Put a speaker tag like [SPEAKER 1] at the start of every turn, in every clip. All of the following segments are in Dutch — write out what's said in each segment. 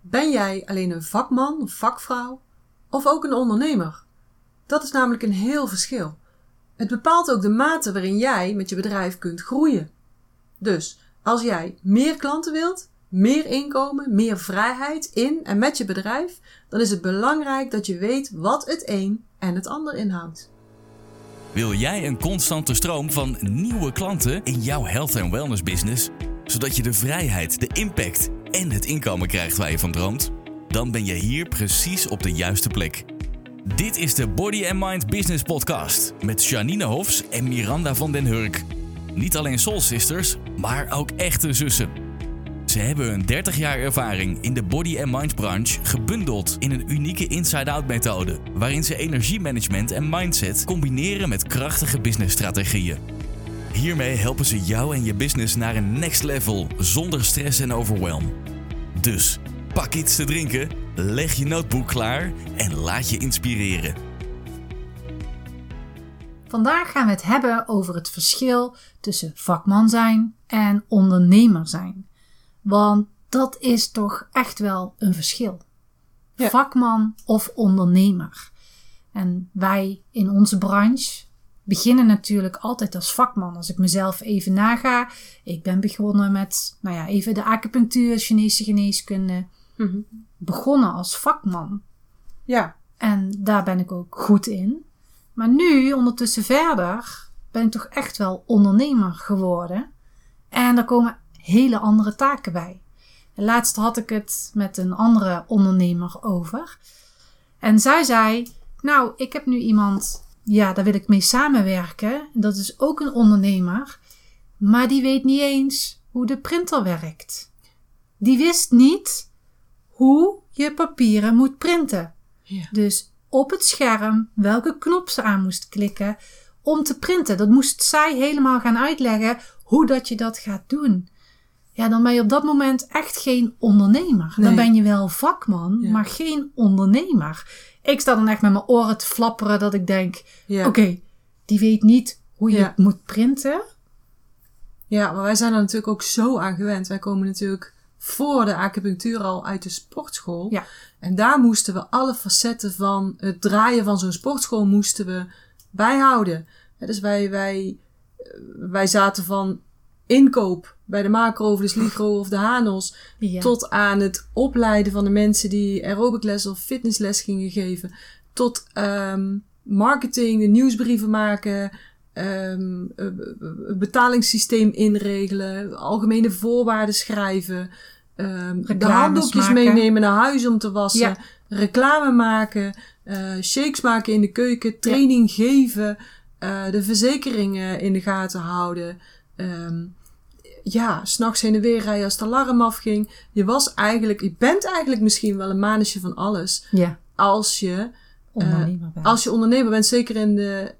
[SPEAKER 1] Ben jij alleen een vakman of vakvrouw of ook een ondernemer? Dat is namelijk een heel verschil. Het bepaalt ook de mate waarin jij met je bedrijf kunt groeien. Dus als jij meer klanten wilt, meer inkomen, meer vrijheid in en met je bedrijf, dan is het belangrijk dat je weet wat het een en het ander inhoudt.
[SPEAKER 2] Wil jij een constante stroom van nieuwe klanten in jouw health en wellness business, zodat je de vrijheid, de impact en het inkomen krijgt waar je van droomt? Dan ben je hier precies op de juiste plek. Dit is de Body and Mind Business Podcast met Janine Hofs en Miranda van den Hurk. Niet alleen soul sisters, maar ook echte zussen. Ze hebben hun 30 jaar ervaring in de body and mind branche gebundeld in een unieke inside-out methode, waarin ze energiemanagement en mindset combineren met krachtige businessstrategieën. Hiermee helpen ze jou en je business naar een next level zonder stress en overwhelm. Dus pak iets te drinken, leg je notebook klaar en laat je inspireren.
[SPEAKER 3] Vandaag gaan we het hebben over het verschil tussen vakman zijn en ondernemer zijn. Want dat is toch echt wel een verschil.
[SPEAKER 1] Ja.
[SPEAKER 3] Vakman of ondernemer. En wij in onze branche beginnen natuurlijk altijd als vakman. Als ik mezelf even naga. Ik ben begonnen met, nou ja, even de acupunctuur, Chinese geneeskunde. Begonnen als vakman.
[SPEAKER 1] Ja,
[SPEAKER 3] En daar ben ik ook goed in. Maar nu, ondertussen verder, ben ik toch echt wel ondernemer geworden. En daar komen hele andere taken bij. Laatst had ik het met een andere ondernemer over. En zij zei: Nou, ik heb nu iemand, ja, daar wil ik mee samenwerken. En dat is ook een ondernemer. Maar die weet niet eens hoe de printer werkt. Die wist niet hoe je papieren moet printen.
[SPEAKER 1] ja.
[SPEAKER 3] Dus op het scherm welke knop ze aan moest klikken om te printen. Dat moest zij helemaal gaan uitleggen hoe dat je dat gaat doen. Ja, dan ben je op dat moment echt geen ondernemer. Dan ben je wel vakman,
[SPEAKER 1] Ja.
[SPEAKER 3] maar geen ondernemer. Ik sta dan echt met mijn oren te flapperen dat ik denk:
[SPEAKER 1] ja.
[SPEAKER 3] oké, die weet niet hoe je
[SPEAKER 1] Ja.
[SPEAKER 3] het moet printen.
[SPEAKER 1] Ja, maar wij zijn er natuurlijk ook zo aan gewend. Wij komen natuurlijk voor de acupunctuur al uit de sportschool.
[SPEAKER 3] Ja.
[SPEAKER 1] En daar moesten we alle facetten van het draaien van zo'n sportschool moesten we bijhouden. Dus wij, wij, eh, wij zaten van inkoop bij de macro of de sligro of de hanos
[SPEAKER 3] Ja.
[SPEAKER 1] tot aan het opleiden van de mensen die aerobicles of fitnessles gingen geven. Tot ehm, marketing, de nieuwsbrieven maken, het betalingssysteem inregelen, algemene voorwaarden schrijven, ehm, de handdoekjes
[SPEAKER 3] maken.
[SPEAKER 1] meenemen naar huis om te wassen,
[SPEAKER 3] Ja.
[SPEAKER 1] reclame maken, eh, shakes maken in de keuken, training geven, eh, de verzekeringen in de gaten houden. ehm, ja, s'nachts heen en weer rijden als het alarm afging. Je was eigenlijk, je bent eigenlijk misschien wel een manetje van alles.
[SPEAKER 3] ja,
[SPEAKER 1] Als je,
[SPEAKER 3] ondernemer ben.
[SPEAKER 1] als je ondernemer bent, zeker in de,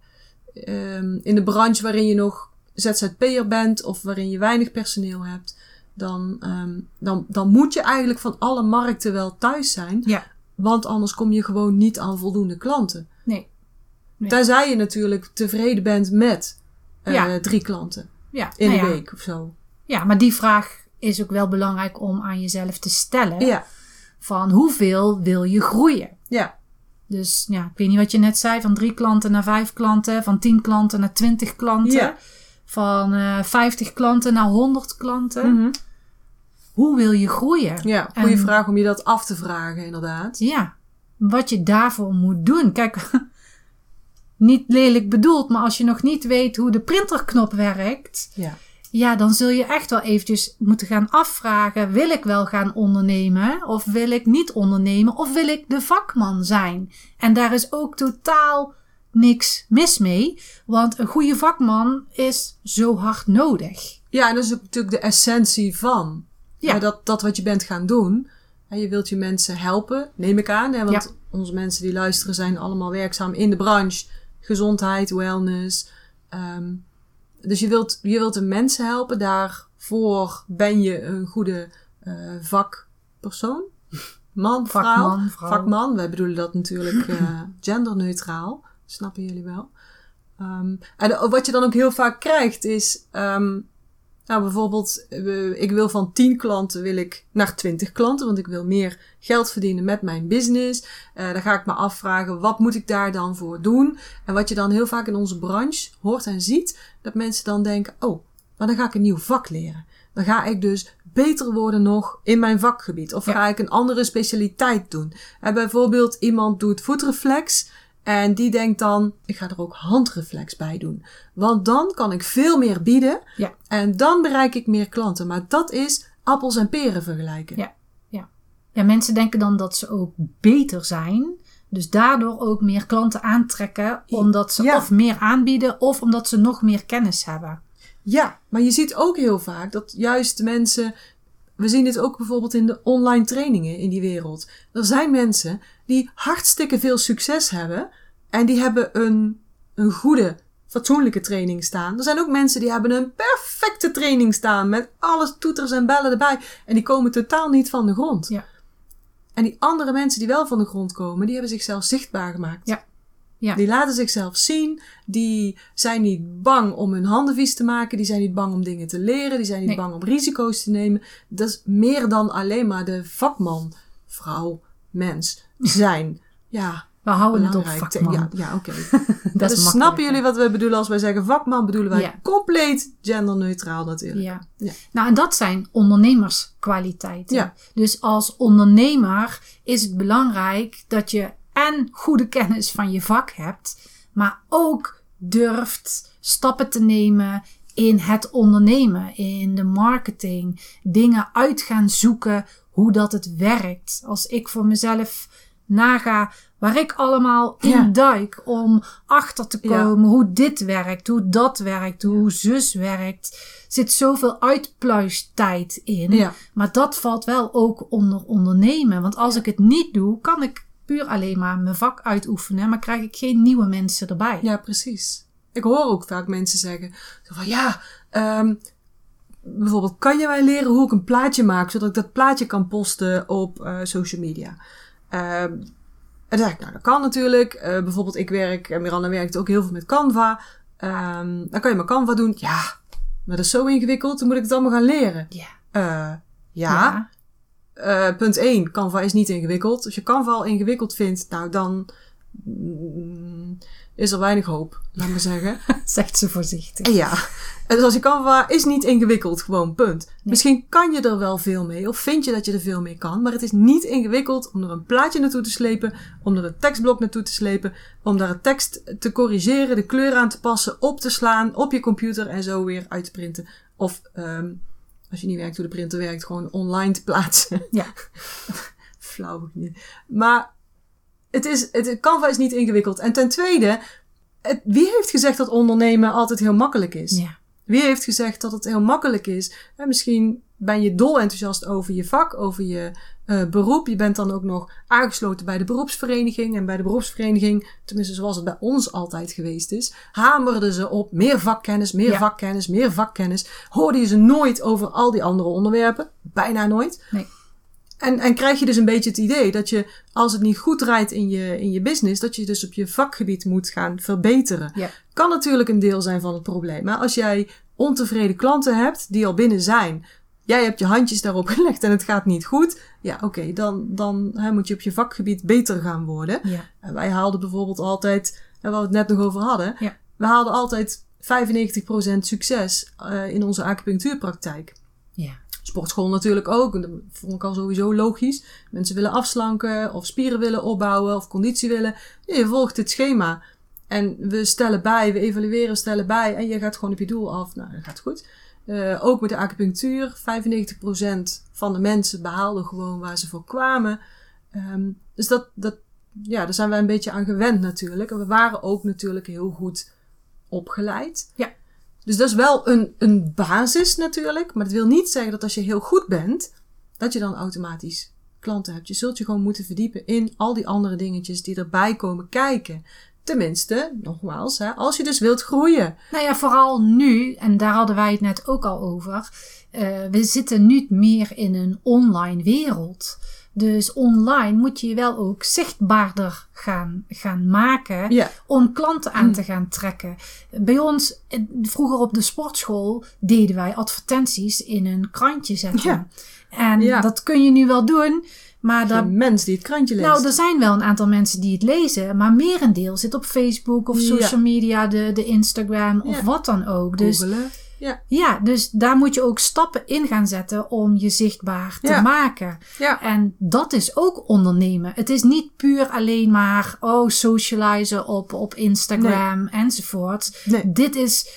[SPEAKER 1] ehm, in de branche waarin je nog ZZP'er bent of waarin je weinig personeel hebt. Dan, ehm, dan, dan moet je eigenlijk van alle markten wel thuis zijn.
[SPEAKER 3] Ja.
[SPEAKER 1] Want anders kom je gewoon niet aan voldoende klanten.
[SPEAKER 3] Nee. Nee.
[SPEAKER 1] Tenzij je natuurlijk tevreden bent met eh,
[SPEAKER 3] Ja.
[SPEAKER 1] drie klanten
[SPEAKER 3] Ja,
[SPEAKER 1] in
[SPEAKER 3] nou
[SPEAKER 1] de
[SPEAKER 3] ja.
[SPEAKER 1] week of zo.
[SPEAKER 3] Ja, maar die vraag is ook wel belangrijk om aan jezelf te stellen.
[SPEAKER 1] Ja,
[SPEAKER 3] Van hoeveel wil je groeien?
[SPEAKER 1] ja,
[SPEAKER 3] Dus ja, ik weet niet wat je net zei, van drie klanten naar vijf klanten, van tien klanten naar twintig klanten,
[SPEAKER 1] Ja.
[SPEAKER 3] van eh 50 klanten naar 100 klanten.
[SPEAKER 1] Mhm.
[SPEAKER 3] Hoe wil je groeien?
[SPEAKER 1] ja. Goede
[SPEAKER 3] En-
[SPEAKER 1] vraag om je dat af te vragen, inderdaad.
[SPEAKER 3] Ja, wat je daarvoor moet doen. Kijk, niet lelijk bedoeld, maar als je nog niet weet hoe de printerknop werkt,
[SPEAKER 1] Ja.
[SPEAKER 3] Ja, dan zul je echt wel eventjes moeten gaan afvragen: wil ik wel gaan ondernemen of wil ik niet ondernemen of wil ik de vakman zijn? En daar is ook totaal niks mis mee, want een goede vakman is zo hard nodig.
[SPEAKER 1] Ja, en dat is ook natuurlijk de essentie van.
[SPEAKER 3] Ja.
[SPEAKER 1] Dat, dat wat je bent gaan doen. En je wilt je mensen helpen, neem ik aan. Hè? Want
[SPEAKER 3] Ja.
[SPEAKER 1] onze mensen die luisteren zijn allemaal werkzaam in de branche. Gezondheid, wellness. Ehm, dus je wilt, je wilt de mensen helpen. Daarvoor ben je een goede eh, vakpersoon. Man, vrouw.
[SPEAKER 3] Vakman, vrouw.
[SPEAKER 1] Vakman. Wij bedoelen dat natuurlijk eh, genderneutraal. Snappen jullie wel. Ehm, en wat je dan ook heel vaak krijgt is... ehm, Nou, bijvoorbeeld, eh, ik wil van 10 klanten wil ik naar 20 klanten, want ik wil meer geld verdienen met mijn business. Uh, dan ga ik me afvragen, wat moet ik daar dan voor doen? En wat je dan heel vaak in onze branche hoort en ziet, dat mensen dan denken, oh, maar dan ga ik een nieuw vak leren. Dan ga ik dus beter worden nog in mijn vakgebied. Of ga ik een andere specialiteit doen. En bijvoorbeeld iemand doet voetreflex. En die denkt dan, ik ga er ook handreflex bij doen. Want dan kan ik veel meer bieden.
[SPEAKER 3] Ja.
[SPEAKER 1] En dan bereik ik meer klanten. Maar dat is appels en peren vergelijken.
[SPEAKER 3] Ja. Ja. ja, mensen denken dan dat ze ook beter zijn. Dus daardoor ook meer klanten aantrekken. Omdat ze
[SPEAKER 1] Ja.
[SPEAKER 3] of meer aanbieden of omdat ze nog meer kennis hebben.
[SPEAKER 1] Ja, maar je ziet ook heel vaak dat juist mensen. We zien dit ook bijvoorbeeld in de online trainingen in die wereld. Er zijn mensen die hartstikke veel succes hebben. En die hebben een, een goede, fatsoenlijke training staan. Er zijn ook mensen die hebben een perfecte training staan. Met alles toeters en bellen erbij. En die komen totaal niet van de grond.
[SPEAKER 3] Ja.
[SPEAKER 1] En die andere mensen die wel van de grond komen, die hebben zichzelf zichtbaar gemaakt.
[SPEAKER 3] Ja. Ja.
[SPEAKER 1] Die laten zichzelf zien. Die zijn niet bang om hun handen vies te maken. Die zijn niet bang om dingen te leren. Die zijn niet
[SPEAKER 3] Nee.
[SPEAKER 1] bang om risico's te nemen. Dat is meer dan alleen maar de vakman, vrouw, mens zijn. Ja,
[SPEAKER 3] We houden het op vakman.
[SPEAKER 1] Ja, ja oké.
[SPEAKER 3] dat
[SPEAKER 1] Dus snappen jullie wat we bedoelen als wij zeggen vakman? Bedoelen wij
[SPEAKER 3] Ja.
[SPEAKER 1] compleet genderneutraal natuurlijk.
[SPEAKER 3] Ja.
[SPEAKER 1] Ja.
[SPEAKER 3] Nou, en dat zijn ondernemerskwaliteiten.
[SPEAKER 1] Ja.
[SPEAKER 3] Dus als ondernemer is het belangrijk dat je en goede kennis van je vak hebt, maar ook durft stappen te nemen in het ondernemen, in de marketing, dingen uit gaan zoeken hoe dat het werkt. Als ik voor mezelf naga waar ik allemaal in
[SPEAKER 1] Ja.
[SPEAKER 3] duik om achter te
[SPEAKER 1] Ja.
[SPEAKER 3] komen hoe dit werkt, hoe dat werkt, hoe zus werkt. Zit zoveel uitpluistijd in.
[SPEAKER 1] Ja.
[SPEAKER 3] Maar dat valt wel ook onder ondernemen. Want als ik het niet doe, kan ik puur alleen maar mijn vak uitoefenen, maar krijg ik geen nieuwe mensen erbij.
[SPEAKER 1] Ja, precies. Ik hoor ook vaak mensen zeggen van ja, ehm, bijvoorbeeld kan je mij leren hoe ik een plaatje maak, zodat ik dat plaatje kan posten op eh, social media. Ehm, en dan zeg ik, nou dat kan natuurlijk. Eh, bijvoorbeeld ik werk, en Miranda werkt ook heel veel met Canva. Ehm, dan kan je maar Canva doen. Ja, maar dat is zo ingewikkeld, dan moet ik het allemaal gaan leren.
[SPEAKER 3] Ja.
[SPEAKER 1] Eh, ja, Eh, punt 1, Canva is niet ingewikkeld. Als je Canva al ingewikkeld vindt, nou dan mm, is er weinig hoop, laat maar zeggen.
[SPEAKER 3] zegt ze voorzichtig.
[SPEAKER 1] En ja, dus als je Canva is niet ingewikkeld, gewoon punt. Misschien kan je er wel veel mee, of vind je dat je er veel mee kan, maar het is niet ingewikkeld om er een plaatje naartoe te slepen, om er een tekstblok naartoe te slepen, om daar een tekst te corrigeren, de kleur aan te passen, op te slaan op je computer en zo weer uit te printen. Of ehm, als je niet werkt hoe de printer werkt, gewoon online te plaatsen.
[SPEAKER 3] Ja.
[SPEAKER 1] Flauw. Maar het is, het, Canva is niet ingewikkeld. En ten tweede, het, wie heeft gezegd dat ondernemen altijd heel makkelijk is?
[SPEAKER 3] Ja.
[SPEAKER 1] Wie heeft gezegd dat het heel makkelijk is? Misschien ben je dol enthousiast over je vak, over je eh, beroep. Je bent dan ook nog aangesloten bij de beroepsvereniging. En bij de beroepsvereniging, tenminste zoals het bij ons altijd geweest is, hamerden ze op meer vakkennis, meer
[SPEAKER 3] Ja.
[SPEAKER 1] vakkennis, meer vakkennis. Hoorde je ze nooit over al die andere onderwerpen? Bijna nooit.
[SPEAKER 3] Nee.
[SPEAKER 1] En, en krijg je dus een beetje het idee dat je, als het niet goed draait in je, in je business, dat je dus op je vakgebied moet gaan verbeteren.
[SPEAKER 3] Ja.
[SPEAKER 1] Kan natuurlijk een deel zijn van het probleem. Maar als jij ontevreden klanten hebt die al binnen zijn, jij hebt je handjes daarop gelegd en het gaat niet goed, ja, oké, dan, dan hè, moet je op je vakgebied beter gaan worden.
[SPEAKER 3] Ja.
[SPEAKER 1] En wij haalden bijvoorbeeld altijd, en waar we het net nog over hadden,
[SPEAKER 3] Ja.
[SPEAKER 1] we haalden altijd 95% succes eh, in onze acupunctuurpraktijk.
[SPEAKER 3] Ja.
[SPEAKER 1] Sportschool natuurlijk ook. En dat vond ik al sowieso logisch. Mensen willen afslanken of spieren willen opbouwen of conditie willen. Je volgt dit schema. En we stellen bij, we evalueren, stellen bij. En je gaat gewoon op je doel af. Nou, dat gaat goed. Eh, ook met de acupunctuur. 95% van de mensen behaalden gewoon waar ze voor kwamen. Ehm, dus dat, dat, ja, daar zijn wij een beetje aan gewend natuurlijk. En we waren ook natuurlijk heel goed opgeleid.
[SPEAKER 3] Ja.
[SPEAKER 1] Dus dat is wel een, een basis natuurlijk. Maar dat wil niet zeggen dat als je heel goed bent, dat je dan automatisch klanten hebt. Je zult je gewoon moeten verdiepen in al die andere dingetjes die erbij komen kijken. Tenminste, nogmaals, hè, als je dus wilt groeien.
[SPEAKER 3] Nou ja, vooral nu, en daar hadden wij het net ook al over. eh, we zitten nu meer in een online wereld. Dus online moet je je wel ook zichtbaarder gaan, gaan maken
[SPEAKER 1] Ja.
[SPEAKER 3] om klanten aan te gaan trekken. Bij ons, eh, vroeger op de sportschool, deden wij advertenties in een krantje zetten.
[SPEAKER 1] Ja.
[SPEAKER 3] En
[SPEAKER 1] Ja.
[SPEAKER 3] dat kun je nu wel doen, maar
[SPEAKER 1] De
[SPEAKER 3] daar
[SPEAKER 1] mens die het krantje leest.
[SPEAKER 3] nou, er zijn wel een aantal mensen die het lezen, maar merendeel zit op Facebook of
[SPEAKER 1] Ja.
[SPEAKER 3] social media, de, de Instagram of
[SPEAKER 1] Ja.
[SPEAKER 3] wat dan ook. Dus
[SPEAKER 1] Googelen. Ja.
[SPEAKER 3] ja, dus daar moet je ook stappen in gaan zetten om je zichtbaar te
[SPEAKER 1] Ja.
[SPEAKER 3] maken.
[SPEAKER 1] Ja.
[SPEAKER 3] En dat is ook ondernemen. Het is niet puur alleen maar, oh, socializen op, op Instagram enzovoort.
[SPEAKER 1] Nee.
[SPEAKER 3] Dit is,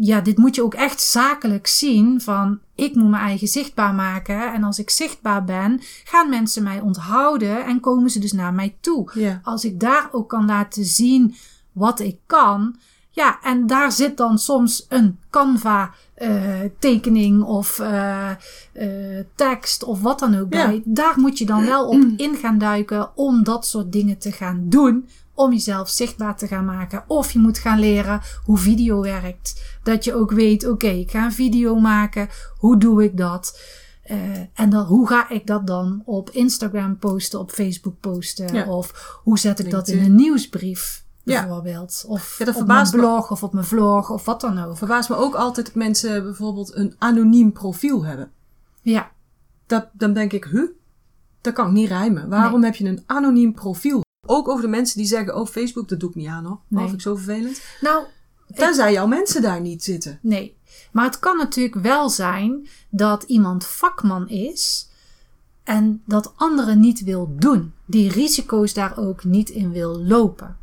[SPEAKER 3] ja, dit moet je ook echt zakelijk zien van, ik moet mijn eigen zichtbaar maken. En als ik zichtbaar ben, gaan mensen mij onthouden en komen ze dus naar mij toe.
[SPEAKER 1] Ja.
[SPEAKER 3] Als ik daar ook kan laten zien wat ik kan. Ja, en daar zit dan soms een Canva eh, tekening of eh, eh, tekst of wat dan ook
[SPEAKER 1] Ja.
[SPEAKER 3] bij. Daar moet je dan wel op in gaan duiken om dat soort dingen te gaan doen. Om jezelf zichtbaar te gaan maken. Of je moet gaan leren hoe video werkt. Dat je ook weet, oké, ik ga een video maken. Hoe doe ik dat? Eh, en dan, hoe ga ik dat dan op Instagram posten, op Facebook posten?
[SPEAKER 1] Ja.
[SPEAKER 3] Of hoe zet ik dat in een nieuwsbrief?
[SPEAKER 1] Ja.
[SPEAKER 3] Bijvoorbeeld. Of
[SPEAKER 1] Ja, dat
[SPEAKER 3] op mijn
[SPEAKER 1] me.
[SPEAKER 3] blog of op mijn vlog of wat dan ook.
[SPEAKER 1] Verbaast me ook altijd dat mensen bijvoorbeeld een anoniem profiel hebben.
[SPEAKER 3] Ja,
[SPEAKER 1] Dat, dan denk ik, huh? Dat kan ik niet rijmen. Waarom heb je een anoniem profiel? Ook over de mensen die zeggen, oh Facebook, dat doe ik niet aan hoor.
[SPEAKER 3] Nee.
[SPEAKER 1] Oh, vind ik zo vervelend.
[SPEAKER 3] nou,
[SPEAKER 1] Tenzij jouw mensen daar niet zitten.
[SPEAKER 3] nee. Maar het kan natuurlijk wel zijn dat iemand vakman is en dat anderen niet wil doen. Die risico's daar ook niet in wil lopen.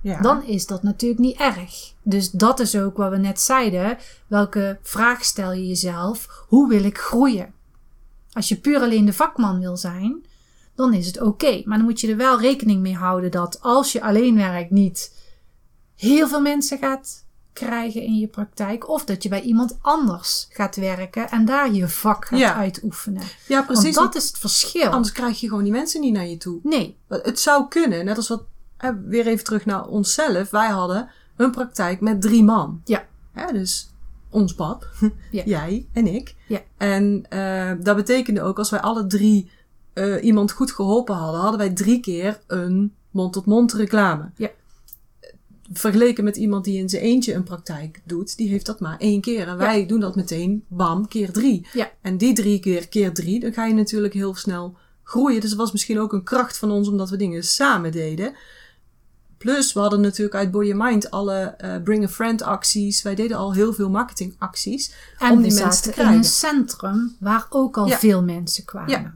[SPEAKER 1] Ja.
[SPEAKER 3] dan is dat natuurlijk niet erg. Dus dat is ook wat we net zeiden. Welke vraag stel je jezelf? Hoe wil ik groeien? Als je puur alleen de vakman wil zijn, dan is het oké. Maar dan moet je er wel rekening mee houden dat als je alleen werkt niet heel veel mensen gaat krijgen in je praktijk. Of dat je bij iemand anders gaat werken en daar je vak gaat
[SPEAKER 1] Ja.
[SPEAKER 3] uitoefenen.
[SPEAKER 1] ja, precies.
[SPEAKER 3] Want dat is het verschil.
[SPEAKER 1] Anders krijg je gewoon die mensen niet naar je toe.
[SPEAKER 3] Nee,
[SPEAKER 1] Het zou kunnen, net als wat, eh, weer even terug naar onszelf. Wij hadden een praktijk met drie man.
[SPEAKER 3] ja.
[SPEAKER 1] Ja, dus ons pap,
[SPEAKER 3] Ja.
[SPEAKER 1] jij en ik.
[SPEAKER 3] Ja.
[SPEAKER 1] En eh, dat betekende ook, als wij alle drie eh, iemand goed geholpen hadden, hadden wij drie keer een mond-tot-mond reclame.
[SPEAKER 3] Ja.
[SPEAKER 1] Vergeleken met iemand die in zijn eentje een praktijk doet, die heeft dat maar één keer. En wij doen dat meteen, bam, keer drie.
[SPEAKER 3] Ja.
[SPEAKER 1] En die drie keer keer drie, dan ga je natuurlijk heel snel groeien. Dus dat was misschien ook een kracht van ons, omdat we dingen samen deden. Plus, we hadden natuurlijk uit Body Mind alle eh, Bring a Friend acties. Wij deden al heel veel marketingacties
[SPEAKER 3] En
[SPEAKER 1] om die mensen te
[SPEAKER 3] zaten in
[SPEAKER 1] krijgen.
[SPEAKER 3] een centrum waar ook al
[SPEAKER 1] Ja.
[SPEAKER 3] veel mensen kwamen.
[SPEAKER 1] Ja.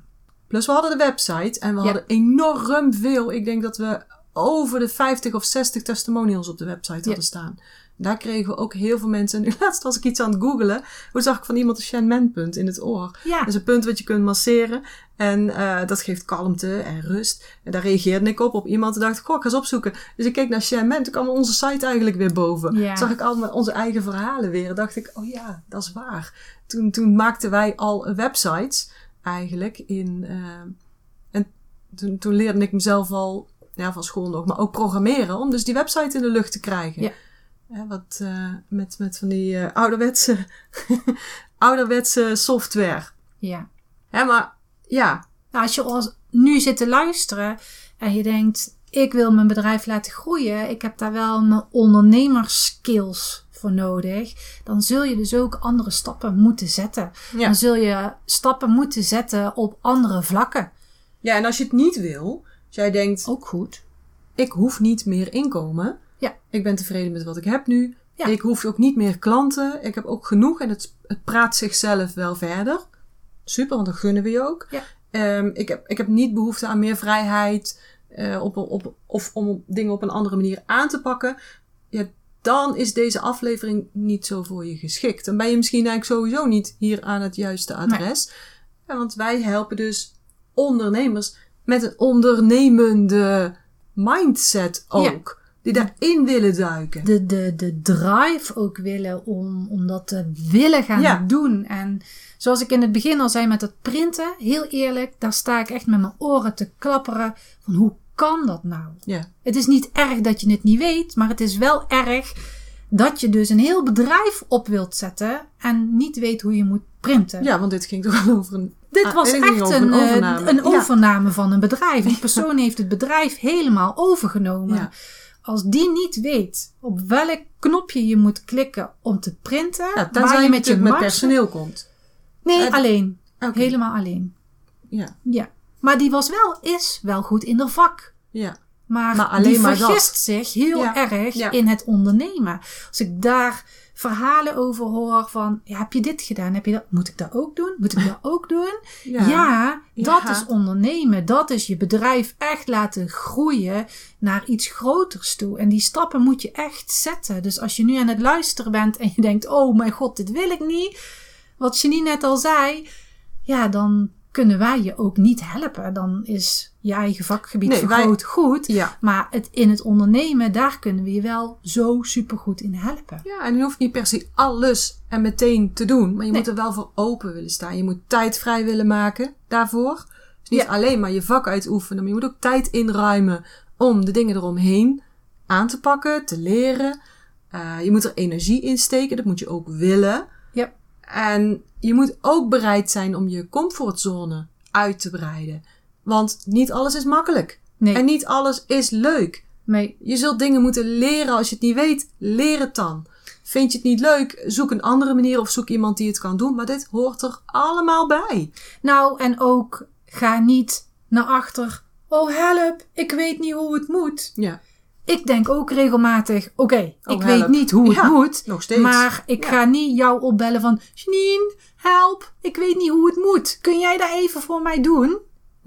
[SPEAKER 1] Plus we hadden de website en we
[SPEAKER 3] Ja.
[SPEAKER 1] hadden enorm veel. Ik denk dat we over de 50 of 60 testimonials op de website hadden staan. Daar kregen we ook heel veel mensen. En nu laatst was ik iets aan het googelen. Hoe zag ik van iemand een Shen punt in het oor.
[SPEAKER 3] Ja.
[SPEAKER 1] Dat is een punt wat je kunt masseren. En eh, dat geeft kalmte en rust. En daar reageerde ik op. Op iemand en dacht ik, goh, ik ga eens opzoeken. Dus ik keek naar Shen Toen kwam onze site eigenlijk weer boven.
[SPEAKER 3] Ja.
[SPEAKER 1] Zag ik allemaal onze eigen verhalen weer. En dacht ik, oh ja, dat is waar. Toen, toen maakten wij al websites eigenlijk in... eh, en toen, toen leerde ik mezelf al, ja, van school nog, maar ook programmeren. Om dus die website in de lucht te krijgen.
[SPEAKER 3] Ja.
[SPEAKER 1] Wat eh, met, met van die eh, ouderwetse, ouderwetse software.
[SPEAKER 3] Ja.
[SPEAKER 1] Hè, maar ja,
[SPEAKER 3] Nou, als je als nu zit te luisteren en je denkt, ik wil mijn bedrijf laten groeien, ik heb daar wel mijn ondernemerskills voor nodig, dan zul je dus ook andere stappen moeten zetten.
[SPEAKER 1] Ja.
[SPEAKER 3] Dan zul je stappen moeten zetten op andere vlakken.
[SPEAKER 1] ja, en als je het niet wil, als jij denkt,
[SPEAKER 3] Ook goed.
[SPEAKER 1] ik hoef niet meer inkomen.
[SPEAKER 3] Ja.
[SPEAKER 1] Ik ben tevreden met wat ik heb nu.
[SPEAKER 3] Ja.
[SPEAKER 1] Ik hoef ook niet meer klanten. Ik heb ook genoeg en het, het praat zichzelf wel verder. Super, want dat gunnen we je ook.
[SPEAKER 3] Ja.
[SPEAKER 1] Ehm, ik, heb, ik heb niet behoefte aan meer vrijheid eh, op, op, of om dingen op een andere manier aan te pakken. Dan is deze aflevering niet zo voor je geschikt. Dan ben je misschien eigenlijk sowieso niet hier aan het juiste adres. Want wij helpen dus ondernemers met een ondernemende mindset ook. Die daarin willen duiken.
[SPEAKER 3] De, de, de drive ook willen om, om dat te willen gaan
[SPEAKER 1] Ja.
[SPEAKER 3] doen. En zoals ik in het begin al zei met het printen, heel eerlijk, daar sta ik echt met mijn oren te klapperen van hoe kan dat nou?
[SPEAKER 1] Ja.
[SPEAKER 3] Het is niet erg dat je het niet weet, maar het is wel erg dat je dus een heel bedrijf op wilt zetten en niet weet hoe je moet printen.
[SPEAKER 1] ja, want dit ging toch over een
[SPEAKER 3] dit
[SPEAKER 1] Ah,
[SPEAKER 3] was echt een,
[SPEAKER 1] een
[SPEAKER 3] eh,
[SPEAKER 1] overname.
[SPEAKER 3] een
[SPEAKER 1] Ja.
[SPEAKER 3] overname van een bedrijf. Die persoon heeft het bedrijf helemaal overgenomen.
[SPEAKER 1] Ja.
[SPEAKER 3] Als die niet weet op welk knopje je moet klikken om te printen,
[SPEAKER 1] Ja,
[SPEAKER 3] waar je met je
[SPEAKER 1] met personeel komt.
[SPEAKER 3] Nee,
[SPEAKER 1] Eh,
[SPEAKER 3] alleen. Helemaal alleen.
[SPEAKER 1] Ja,
[SPEAKER 3] Ja. Maar die was wel, is wel goed in de vak.
[SPEAKER 1] ja.
[SPEAKER 3] Maar,
[SPEAKER 1] Maar alleen
[SPEAKER 3] die
[SPEAKER 1] maar
[SPEAKER 3] vergist
[SPEAKER 1] dat.
[SPEAKER 3] zich heel
[SPEAKER 1] Ja,
[SPEAKER 3] erg
[SPEAKER 1] ja.
[SPEAKER 3] in het ondernemen. Als ik daar verhalen over hoor van, ja, heb je dit gedaan? Heb je dat? Moet ik dat ook doen? Moet ik dat ook doen?
[SPEAKER 1] Ja.
[SPEAKER 3] Ja, dat is ondernemen. Dat is je bedrijf echt laten groeien naar iets groters toe. En die stappen moet je echt zetten. Dus als je nu aan het luisteren bent en je denkt, oh mijn god, dit wil ik niet. Wat Janine net al zei, ja, dan kunnen wij je ook niet helpen. Dan is je eigen vakgebied
[SPEAKER 1] Nee, wij-
[SPEAKER 3] vergroot goed.
[SPEAKER 1] Ja.
[SPEAKER 3] Maar het, in het ondernemen, daar kunnen we je wel zo supergoed in helpen.
[SPEAKER 1] Ja, en je hoeft niet per se alles en meteen te doen. Maar je
[SPEAKER 3] Nee.
[SPEAKER 1] moet er wel voor open willen staan. Je moet tijd vrij willen maken daarvoor. Dus niet
[SPEAKER 3] Ja.
[SPEAKER 1] alleen maar je vak uitoefenen. Maar je moet ook tijd inruimen om de dingen eromheen aan te pakken, te leren. Eh, je moet er energie in steken. Dat moet je ook willen.
[SPEAKER 3] Ja.
[SPEAKER 1] En je moet ook bereid zijn om je comfortzone uit te breiden. Want niet alles is makkelijk.
[SPEAKER 3] Nee,
[SPEAKER 1] En niet alles is leuk.
[SPEAKER 3] nee,
[SPEAKER 1] Je zult dingen moeten leren. Als je het niet weet, leer het dan. Vind je het niet leuk, zoek een andere manier of zoek iemand die het kan doen. Maar dit hoort er allemaal bij.
[SPEAKER 3] Nou, en ook ga niet naar achter. Oh, help, ik weet niet hoe het moet.
[SPEAKER 1] Ja,
[SPEAKER 3] Ik denk ook regelmatig, oké,
[SPEAKER 1] Oh,
[SPEAKER 3] ik
[SPEAKER 1] help.
[SPEAKER 3] weet niet hoe het
[SPEAKER 1] Ja,
[SPEAKER 3] moet.
[SPEAKER 1] nog steeds.
[SPEAKER 3] Maar ik
[SPEAKER 1] Ja.
[SPEAKER 3] ga niet jou opbellen van, Janine, help, ik weet niet hoe het moet. Kun jij dat even voor mij doen?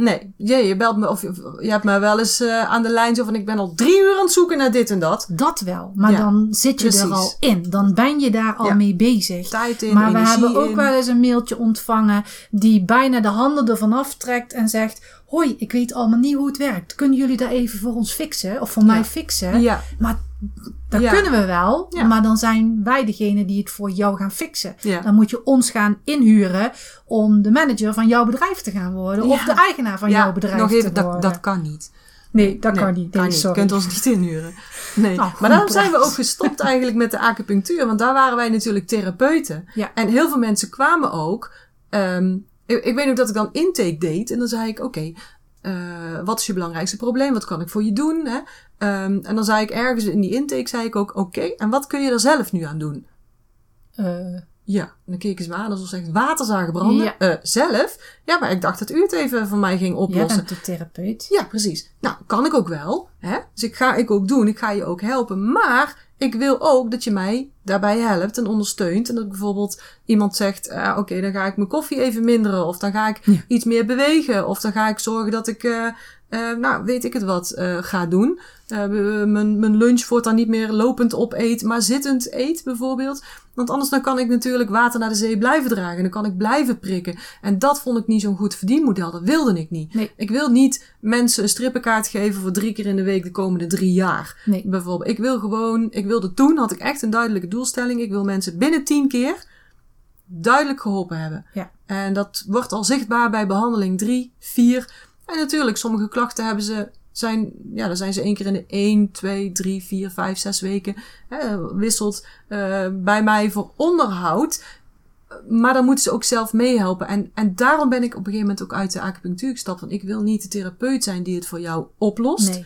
[SPEAKER 1] Nee, je, je belt me of je, je hebt me wel eens eh, aan de lijn zo van ik ben al drie uur aan het zoeken naar dit en dat.
[SPEAKER 3] Dat wel, maar
[SPEAKER 1] Ja,
[SPEAKER 3] dan zit je er al in. Dan ben je daar al
[SPEAKER 1] Ja.
[SPEAKER 3] mee bezig.
[SPEAKER 1] Tijd in,
[SPEAKER 3] Maar we hebben ook
[SPEAKER 1] in.
[SPEAKER 3] wel eens een mailtje ontvangen die bijna de handen ervan aftrekt en zegt: Hoi, ik weet allemaal niet hoe het werkt. Kunnen jullie dat even voor ons fixen? Of voor mij fixen?
[SPEAKER 1] Ja,
[SPEAKER 3] Maar dat
[SPEAKER 1] Ja.
[SPEAKER 3] kunnen we wel.
[SPEAKER 1] Ja.
[SPEAKER 3] Maar dan zijn wij degene die het voor jou gaan fixen.
[SPEAKER 1] Ja.
[SPEAKER 3] Dan moet je ons gaan inhuren om de manager van jouw bedrijf te gaan worden. Of de eigenaar van jouw bedrijf
[SPEAKER 1] nog even,
[SPEAKER 3] te
[SPEAKER 1] dat,
[SPEAKER 3] worden.
[SPEAKER 1] dat kan niet.
[SPEAKER 3] nee, dat
[SPEAKER 1] Nee,
[SPEAKER 3] kan niet. Nee,
[SPEAKER 1] Je kunt ons niet inhuren. Nee.
[SPEAKER 3] Goed
[SPEAKER 1] maar daarom zijn we ook gestopt eigenlijk met de acupunctuur. Want daar waren wij natuurlijk therapeuten.
[SPEAKER 3] Ja.
[SPEAKER 1] En heel veel mensen kwamen ook. ehm, ik, ik weet nog dat ik dan intake deed. En dan zei ik, oké, eh, wat is je belangrijkste probleem? Wat kan ik voor je doen? Hè? Ehm, en dan zei ik ergens in die intake, zei ik ook, oké, en wat kun je er zelf nu aan doen?
[SPEAKER 3] Eh,
[SPEAKER 1] Ja, en dan keken ze me aan alsof ze echt water zagen branden.
[SPEAKER 3] Ja.
[SPEAKER 1] Eh, zelf? Ja, maar ik dacht dat u het even voor mij ging
[SPEAKER 3] jij
[SPEAKER 1] oplossen.
[SPEAKER 3] bent de therapeut.
[SPEAKER 1] Ja, precies. Nou, kan ik ook wel. Hè? Dus ik ga ik ook doen. Ik ga je ook helpen. Maar ik wil ook dat je mij daarbij helpt en ondersteunt. En dat bijvoorbeeld iemand zegt, eh, oké, dan ga ik mijn koffie even minderen. Of dan ga ik
[SPEAKER 3] Ja.
[SPEAKER 1] iets meer bewegen. Of dan ga ik zorgen dat ik, eh, eh, nou, weet ik het wat, eh, ga doen. Eh, mijn, mijn lunch voortaan niet meer lopend opeet, maar zittend eet bijvoorbeeld. Want anders dan kan ik natuurlijk water naar de zee blijven dragen. Dan kan ik blijven prikken. En dat vond ik niet zo'n goed verdienmodel. Dat wilde ik niet.
[SPEAKER 3] Nee.
[SPEAKER 1] Ik wil niet mensen een strippenkaart geven voor drie keer in de week de komende drie jaar.
[SPEAKER 3] Nee.
[SPEAKER 1] Bijvoorbeeld, ik wil gewoon, ik wilde toen, had ik echt een duidelijke doelstelling. Ik wil mensen binnen tien keer duidelijk geholpen hebben.
[SPEAKER 3] Ja.
[SPEAKER 1] En dat wordt al zichtbaar bij behandeling drie, vier. En natuurlijk, sommige klachten hebben ze, zijn, ja, dan zijn ze één keer in de één, twee, drie, vier, vijf, zes weken. Hè, wisselt eh, bij mij voor onderhoud. Maar dan moeten ze ook zelf meehelpen. En, en daarom ben ik op een gegeven moment ook uit de acupunctuur gestapt. Want ik wil niet de therapeut zijn die het voor jou oplost.
[SPEAKER 3] Nee.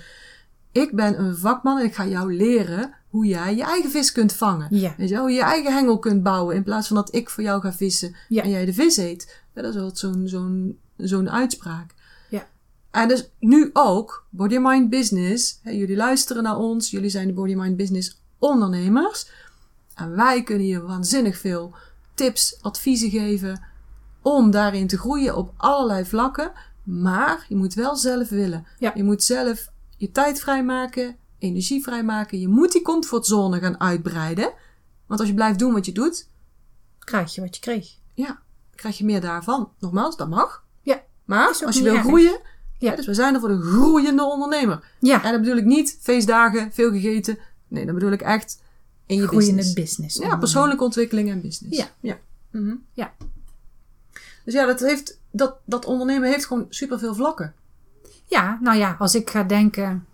[SPEAKER 1] Ik ben een vakman en ik ga jou leren hoe jij je eigen vis kunt vangen.
[SPEAKER 3] Ja.
[SPEAKER 1] Weet je, hoe je je eigen hengel kunt bouwen. In plaats van dat ik voor jou ga vissen
[SPEAKER 3] Ja.
[SPEAKER 1] en jij de vis eet. Ja, dat is wel zo'n zo'n zo'n uitspraak. En dus nu ook, Body Mind Business. Hè, jullie luisteren naar ons. Jullie zijn de Body Mind Business ondernemers. En wij kunnen je waanzinnig veel tips, adviezen geven. Om daarin te groeien op allerlei vlakken. Maar je moet wel zelf willen.
[SPEAKER 3] Ja.
[SPEAKER 1] Je moet zelf je tijd vrijmaken, energie vrijmaken. Je moet die comfortzone gaan uitbreiden. Want als je blijft doen wat je doet,
[SPEAKER 3] Krijg je wat je kreeg.
[SPEAKER 1] ja, krijg je meer daarvan. Nogmaals, dat mag.
[SPEAKER 3] Ja.
[SPEAKER 1] Maar als je wil
[SPEAKER 3] erg.
[SPEAKER 1] groeien,
[SPEAKER 3] Ja.
[SPEAKER 1] dus we zijn er voor de groeiende ondernemer.
[SPEAKER 3] Ja.
[SPEAKER 1] En dat bedoel ik niet feestdagen, veel gegeten. Nee, dat bedoel ik echt in je
[SPEAKER 3] Groeiende
[SPEAKER 1] business.
[SPEAKER 3] business.
[SPEAKER 1] Ja, persoonlijke ontwikkeling en business.
[SPEAKER 3] Ja.
[SPEAKER 1] Ja. Mhm.
[SPEAKER 3] Ja.
[SPEAKER 1] Dus ja, dat, heeft, dat, dat ondernemen heeft gewoon superveel vlakken.
[SPEAKER 3] Ja, nou ja, als ik ga denken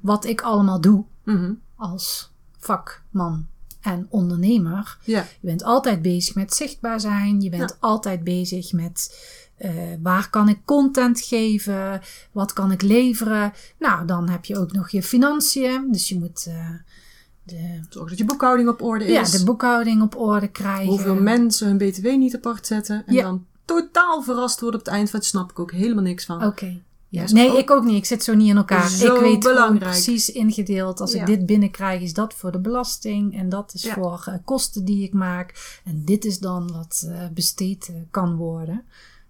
[SPEAKER 3] wat ik allemaal doe
[SPEAKER 1] Mhm.
[SPEAKER 3] als vakman en ondernemer.
[SPEAKER 1] Ja.
[SPEAKER 3] Je bent altijd bezig met zichtbaar zijn. Je bent altijd bezig met eh, waar kan ik content geven? Wat kan ik leveren? Nou, dan heb je ook nog je financiën. Dus je moet eh, de,
[SPEAKER 1] Zorg dat je boekhouding op orde
[SPEAKER 3] ja,
[SPEAKER 1] is.
[SPEAKER 3] de boekhouding op orde krijgen.
[SPEAKER 1] Hoeveel mensen hun btw niet apart zetten. En
[SPEAKER 3] Ja.
[SPEAKER 1] dan totaal verrast worden op het eind van het snap ik ook helemaal niks van.
[SPEAKER 3] Oké. Ja. Nee,
[SPEAKER 1] ook
[SPEAKER 3] ik ook niet. Ik zit zo niet in elkaar.
[SPEAKER 1] zo
[SPEAKER 3] ik weet
[SPEAKER 1] belangrijk.
[SPEAKER 3] precies ingedeeld. Als
[SPEAKER 1] Ja.
[SPEAKER 3] ik dit binnenkrijg, is dat voor de belasting. En dat is
[SPEAKER 1] Ja.
[SPEAKER 3] voor eh, kosten die ik maak. En dit is dan wat eh, besteed eh, kan worden.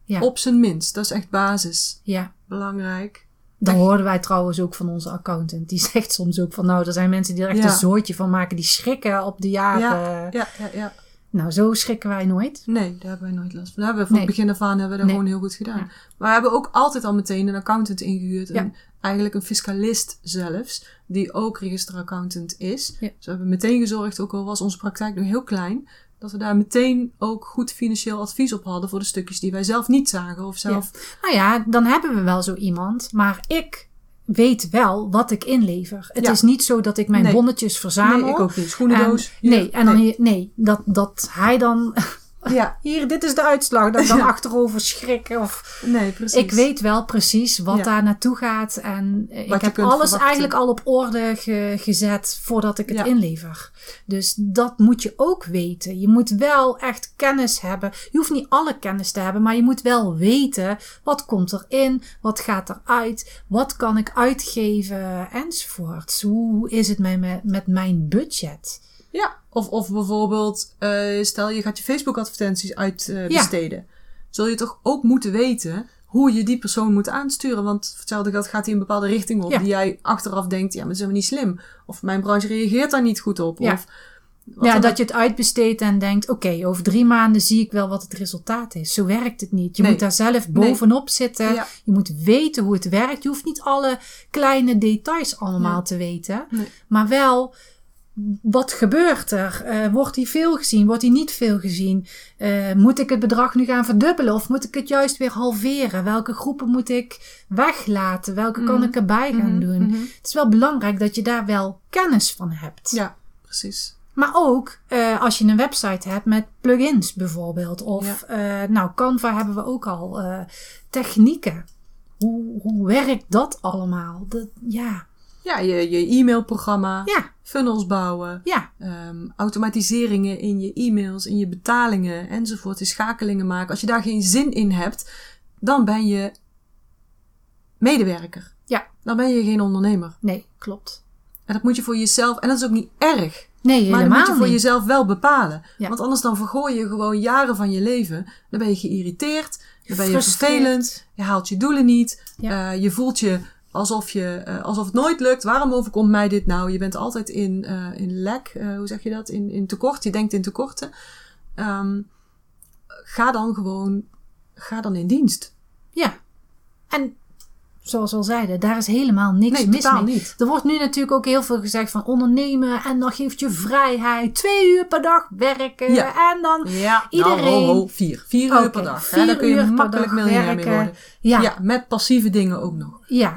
[SPEAKER 3] Ja.
[SPEAKER 1] Op zijn minst. Dat is echt basis.
[SPEAKER 3] Ja.
[SPEAKER 1] Belangrijk.
[SPEAKER 3] Dat hoorden wij trouwens ook van onze accountant. Die zegt soms ook van nou, er zijn mensen die er echt een zootje van maken. Die schrikken op de jaren.
[SPEAKER 1] Ja, ja, ja.
[SPEAKER 3] Nou, zo schrikken wij nooit.
[SPEAKER 1] Nee, daar hebben wij nooit last van. Dat hebben we van
[SPEAKER 3] Nee.
[SPEAKER 1] het begin af aan hebben we dat
[SPEAKER 3] Nee.
[SPEAKER 1] gewoon heel goed gedaan.
[SPEAKER 3] Ja.
[SPEAKER 1] Maar we hebben ook altijd al meteen een accountant ingehuurd.
[SPEAKER 3] Ja.
[SPEAKER 1] En eigenlijk een fiscalist zelfs, die ook registeraccountant is.
[SPEAKER 3] Ja.
[SPEAKER 1] Dus we hebben meteen gezorgd, ook al was onze praktijk nog heel klein, dat we daar meteen ook goed financieel advies op hadden voor de stukjes die wij zelf niet zagen. Of zelf.
[SPEAKER 3] Nou ja, dan hebben we wel zo iemand. Maar ik weet wel wat ik inlever. Het
[SPEAKER 1] Ja.
[SPEAKER 3] is niet zo dat ik mijn
[SPEAKER 1] Nee.
[SPEAKER 3] bonnetjes verzamel.
[SPEAKER 1] Nee, ik ook niet. Schoenendoos.
[SPEAKER 3] En, nee, en dan nee, dat, dat hij dan
[SPEAKER 1] Ja,
[SPEAKER 3] hier, dit is de uitslag, dan
[SPEAKER 1] Ja.
[SPEAKER 3] achterover schrik of
[SPEAKER 1] nee, precies.
[SPEAKER 3] ik weet wel precies wat
[SPEAKER 1] Ja.
[SPEAKER 3] daar naartoe gaat en ik heb alles
[SPEAKER 1] verwachten.
[SPEAKER 3] eigenlijk al op orde ge- gezet voordat ik het
[SPEAKER 1] Ja.
[SPEAKER 3] inlever. Dus dat moet je ook weten. Je moet wel echt kennis hebben. Je hoeft niet alle kennis te hebben, maar je moet wel weten wat komt erin, wat gaat eruit, wat kan ik uitgeven enzovoort. Hoe is het met mijn budget?
[SPEAKER 1] Ja, of, of bijvoorbeeld, eh, stel je gaat je Facebook-advertenties uitbesteden. Zul je toch ook moeten weten hoe je die persoon moet aansturen. Want hetzelfde geld gaat hij een bepaalde richting op
[SPEAKER 3] Ja.
[SPEAKER 1] die jij achteraf denkt, ja, maar dat is helemaal niet slim. Of mijn branche reageert daar niet goed op.
[SPEAKER 3] Ja.
[SPEAKER 1] Of,
[SPEAKER 3] ja, dat je het uitbesteedt en denkt: oké, over drie maanden zie ik wel wat het resultaat is. Zo werkt het niet. Je
[SPEAKER 1] Nee.
[SPEAKER 3] moet daar zelf bovenop zitten.
[SPEAKER 1] Ja.
[SPEAKER 3] Je moet weten hoe het werkt. Je hoeft niet alle kleine details allemaal
[SPEAKER 1] Nee.
[SPEAKER 3] te weten, maar wel. Wat gebeurt er? Eh, wordt die veel gezien? Wordt die niet veel gezien? Eh, moet ik het bedrag nu gaan verdubbelen of moet ik het juist weer halveren? Welke groepen moet ik weglaten? Welke kan
[SPEAKER 1] Mhm.
[SPEAKER 3] ik erbij gaan
[SPEAKER 1] Mhm,
[SPEAKER 3] doen?
[SPEAKER 1] mhm.
[SPEAKER 3] Het is wel belangrijk dat je daar wel kennis van hebt.
[SPEAKER 1] Ja, precies.
[SPEAKER 3] Maar ook eh, als je een website hebt met plugins bijvoorbeeld. Of nou, Canva hebben we ook al. technieken. Hoe, hoe werkt dat allemaal? Dat, ja,
[SPEAKER 1] Ja, je, je e-mailprogramma,
[SPEAKER 3] ja,
[SPEAKER 1] funnels bouwen,
[SPEAKER 3] ja,
[SPEAKER 1] ehm, automatiseringen in je e-mails, in je betalingen enzovoort, die schakelingen maken. Als je daar geen zin in hebt, dan ben je medewerker.
[SPEAKER 3] ja.
[SPEAKER 1] Dan ben je geen ondernemer.
[SPEAKER 3] Nee, klopt.
[SPEAKER 1] En dat moet je voor jezelf, en dat is ook niet erg,
[SPEAKER 3] Nee,
[SPEAKER 1] maar dat moet je voor
[SPEAKER 3] niet.
[SPEAKER 1] jezelf wel bepalen.
[SPEAKER 3] Ja.
[SPEAKER 1] Want anders dan vergooi je gewoon jaren van je leven. Dan ben je geïrriteerd, dan ben je vervelend, je haalt je doelen niet,
[SPEAKER 3] Ja.
[SPEAKER 1] eh, je voelt je alsof, je, eh, alsof het nooit lukt. Waarom overkomt mij dit nou? Je bent altijd in, eh in lek, eh, hoe zeg je dat? In, in tekort, je denkt in tekorten. Ehm, ga dan gewoon, ga dan in dienst.
[SPEAKER 3] Ja. En zoals we al zeiden, daar is helemaal niks
[SPEAKER 1] Nee,
[SPEAKER 3] mis mee.
[SPEAKER 1] niet.
[SPEAKER 3] Er wordt nu natuurlijk ook heel veel gezegd van ondernemen en dan geeft je vrijheid. Twee uur per dag werken
[SPEAKER 1] Ja.
[SPEAKER 3] en dan
[SPEAKER 1] Ja,
[SPEAKER 3] Iedereen-
[SPEAKER 1] nou, ho, ho, vier. Vier uur per dag.
[SPEAKER 3] vier
[SPEAKER 1] hè? Daar kun je makkelijk miljonair mee worden.
[SPEAKER 3] Ja,
[SPEAKER 1] Ja, met passieve dingen ook nog.
[SPEAKER 3] ja.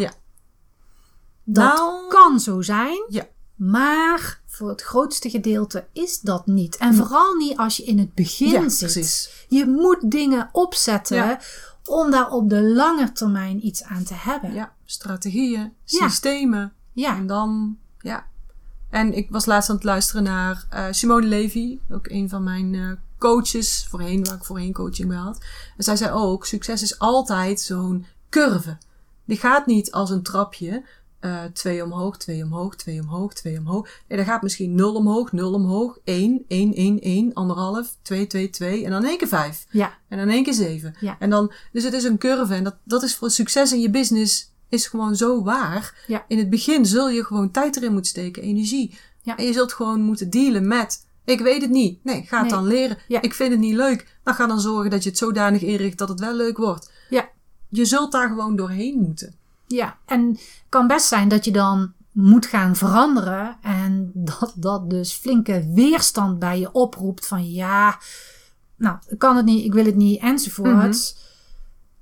[SPEAKER 3] Dat
[SPEAKER 1] Nou-
[SPEAKER 3] kan zo zijn,
[SPEAKER 1] Ja.
[SPEAKER 3] maar voor het grootste gedeelte is dat niet. En vooral niet als je in het begin
[SPEAKER 1] Ja,
[SPEAKER 3] zit.
[SPEAKER 1] precies.
[SPEAKER 3] Je moet dingen opzetten
[SPEAKER 1] Ja.
[SPEAKER 3] om daar op de lange termijn iets aan te hebben.
[SPEAKER 1] Ja, strategieën, systemen.
[SPEAKER 3] Ja.
[SPEAKER 1] En dan, ja. En ik was laatst aan het luisteren naar eh, Simone Levy, ook een van mijn eh, coaches voorheen, waar ik voorheen coaching bij had. En zij zei ook, succes is altijd zo'n curve. Die gaat niet als een trapje, eh, twee omhoog, twee omhoog, twee omhoog, twee omhoog. Nee, dat gaat misschien nul omhoog, nul omhoog, één, één, één, één, anderhalf, twee, twee, twee en dan één keer vijf.
[SPEAKER 3] Ja.
[SPEAKER 1] En dan één keer zeven.
[SPEAKER 3] Ja.
[SPEAKER 1] En dan, dus het is een curve. En dat, dat is voor succes in je business is gewoon zo waar.
[SPEAKER 3] Ja.
[SPEAKER 1] In het begin zul je gewoon tijd erin moeten steken, energie.
[SPEAKER 3] Ja.
[SPEAKER 1] En je zult gewoon moeten dealen met, ik weet het niet. Nee, ga het
[SPEAKER 3] Nee.
[SPEAKER 1] dan leren.
[SPEAKER 3] Ja.
[SPEAKER 1] Ik vind het niet leuk. Dan ga dan zorgen dat je het zodanig inricht dat het wel leuk wordt.
[SPEAKER 3] Ja.
[SPEAKER 1] Je zult daar gewoon doorheen moeten.
[SPEAKER 3] Ja, en het kan best zijn dat je dan moet gaan veranderen en dat dat dus flinke weerstand bij je oproept van ja, nou, ik kan het niet, ik wil het niet enzovoort.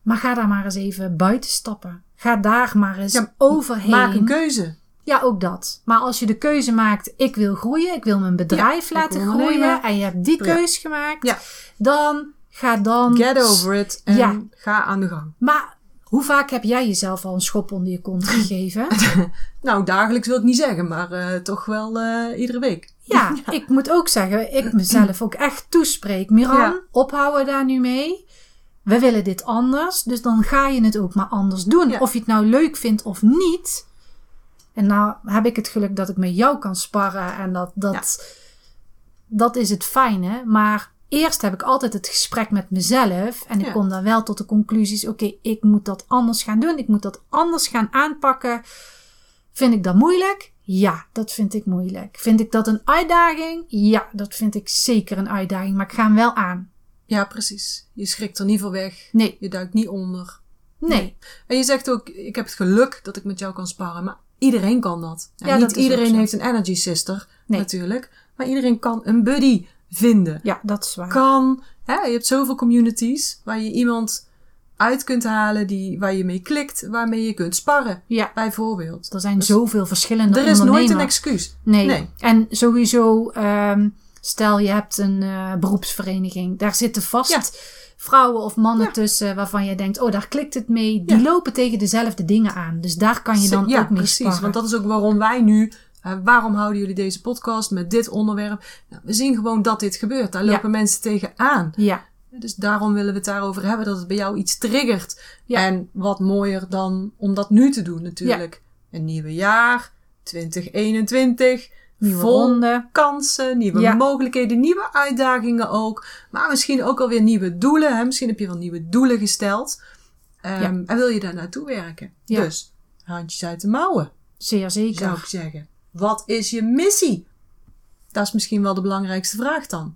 [SPEAKER 3] Maar ga daar maar eens even buiten stappen. Ga daar maar eens
[SPEAKER 1] Ja,
[SPEAKER 3] overheen.
[SPEAKER 1] Maak een keuze.
[SPEAKER 3] Ja, ook dat. Maar als je de keuze maakt, ik wil groeien, ik wil mijn bedrijf laten groeien en je hebt die
[SPEAKER 1] Ja.
[SPEAKER 3] keus gemaakt,
[SPEAKER 1] Ja.
[SPEAKER 3] dan ga dan.
[SPEAKER 1] Get over it en
[SPEAKER 3] Ja.
[SPEAKER 1] ga aan de gang.
[SPEAKER 3] Maar hoe vaak heb jij jezelf al een schop onder je kont gegeven?
[SPEAKER 1] Nou, dagelijks wil ik niet zeggen, maar eh, toch wel eh, iedere week.
[SPEAKER 3] Ja, ik moet ook zeggen, ik mezelf ook echt toespreek. Miran,
[SPEAKER 1] Ja.
[SPEAKER 3] ophouden daar nu mee. We willen dit anders, dus dan ga je het ook maar anders doen.
[SPEAKER 1] Ja.
[SPEAKER 3] Of je het nou leuk vindt of niet. En nou heb ik het geluk dat ik met jou kan sparren en dat, dat, dat is het fijne. Maar eerst heb ik altijd het gesprek met mezelf en ik
[SPEAKER 1] Ja.
[SPEAKER 3] kom dan wel tot de conclusies, oké, ik moet dat anders gaan doen. Ik moet dat anders gaan aanpakken. Vind ik dat moeilijk? Ja, dat vind ik moeilijk. Vind ik dat een uitdaging? Ja, dat vind ik zeker een uitdaging. Maar ik ga hem wel aan.
[SPEAKER 1] Ja, precies. Je schrikt er niet voor weg.
[SPEAKER 3] Nee,
[SPEAKER 1] Je duikt niet onder.
[SPEAKER 3] nee.
[SPEAKER 1] En je zegt ook, ik heb het geluk dat ik met jou kan sparren. Maar iedereen kan dat. En
[SPEAKER 3] Ja,
[SPEAKER 1] niet
[SPEAKER 3] dat
[SPEAKER 1] iedereen heeft een energy sister,
[SPEAKER 3] Nee.
[SPEAKER 1] natuurlijk. Maar iedereen kan een buddy vinden.
[SPEAKER 3] Ja, dat is waar.
[SPEAKER 1] Kan, hè, je hebt zoveel communities waar je iemand uit kunt halen die, waar je mee klikt, waarmee je kunt sparren,
[SPEAKER 3] Ja,
[SPEAKER 1] bijvoorbeeld.
[SPEAKER 3] er zijn zoveel verschillende
[SPEAKER 1] Er is nooit een excuus.
[SPEAKER 3] Nee.
[SPEAKER 1] Nee.
[SPEAKER 3] En sowieso, ehm, stel je hebt een eh, beroepsvereniging. Daar zitten vast
[SPEAKER 1] Ja.
[SPEAKER 3] vrouwen of mannen
[SPEAKER 1] Ja.
[SPEAKER 3] tussen waarvan je denkt, oh, daar klikt het mee. Die
[SPEAKER 1] Ja.
[SPEAKER 3] lopen tegen dezelfde dingen aan. Dus daar kan je dan ook mee
[SPEAKER 1] precies.
[SPEAKER 3] sparren.
[SPEAKER 1] Want dat is ook waarom wij nu. Eh, waarom houden jullie deze podcast met dit onderwerp? Nou, we zien gewoon dat dit gebeurt. Daar
[SPEAKER 3] Ja.
[SPEAKER 1] lopen mensen tegenaan.
[SPEAKER 3] Ja,
[SPEAKER 1] Dus daarom willen we het daarover hebben, dat het bij jou iets triggert.
[SPEAKER 3] Ja.
[SPEAKER 1] En wat mooier dan om dat nu te doen natuurlijk. Een nieuwe jaar, 2021.
[SPEAKER 3] nieuwe
[SPEAKER 1] vol
[SPEAKER 3] ronde.
[SPEAKER 1] kansen, nieuwe
[SPEAKER 3] Ja.
[SPEAKER 1] mogelijkheden, nieuwe uitdagingen ook. Maar misschien ook alweer nieuwe doelen. Hè? Misschien heb je wel nieuwe doelen gesteld.
[SPEAKER 3] Ja.
[SPEAKER 1] En wil je daar naartoe werken.
[SPEAKER 3] Ja.
[SPEAKER 1] Dus, handjes uit de mouwen,
[SPEAKER 3] Zeer zeker.
[SPEAKER 1] zou ik zeggen. Wat is je missie? Dat is misschien wel de belangrijkste vraag dan.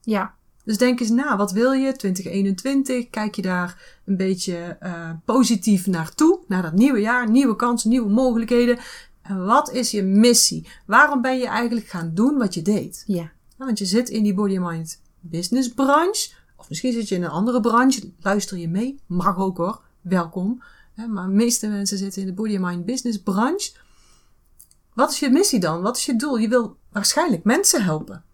[SPEAKER 3] Ja,
[SPEAKER 1] Dus denk eens na, wat wil je 2021? Kijk je daar een beetje eh, positief naartoe, naar dat nieuwe jaar, nieuwe kansen, nieuwe mogelijkheden. En wat is je missie? Waarom ben je eigenlijk gaan doen wat je deed?
[SPEAKER 3] ja.
[SPEAKER 1] Ja, want je zit in die body and mind business branche, of misschien zit je in een andere branche. Luister je mee? Mag ook hoor, welkom. Maar de meeste mensen zitten in de body and mind business branche. Wat is je missie dan? Wat is je doel? Je wil waarschijnlijk mensen helpen.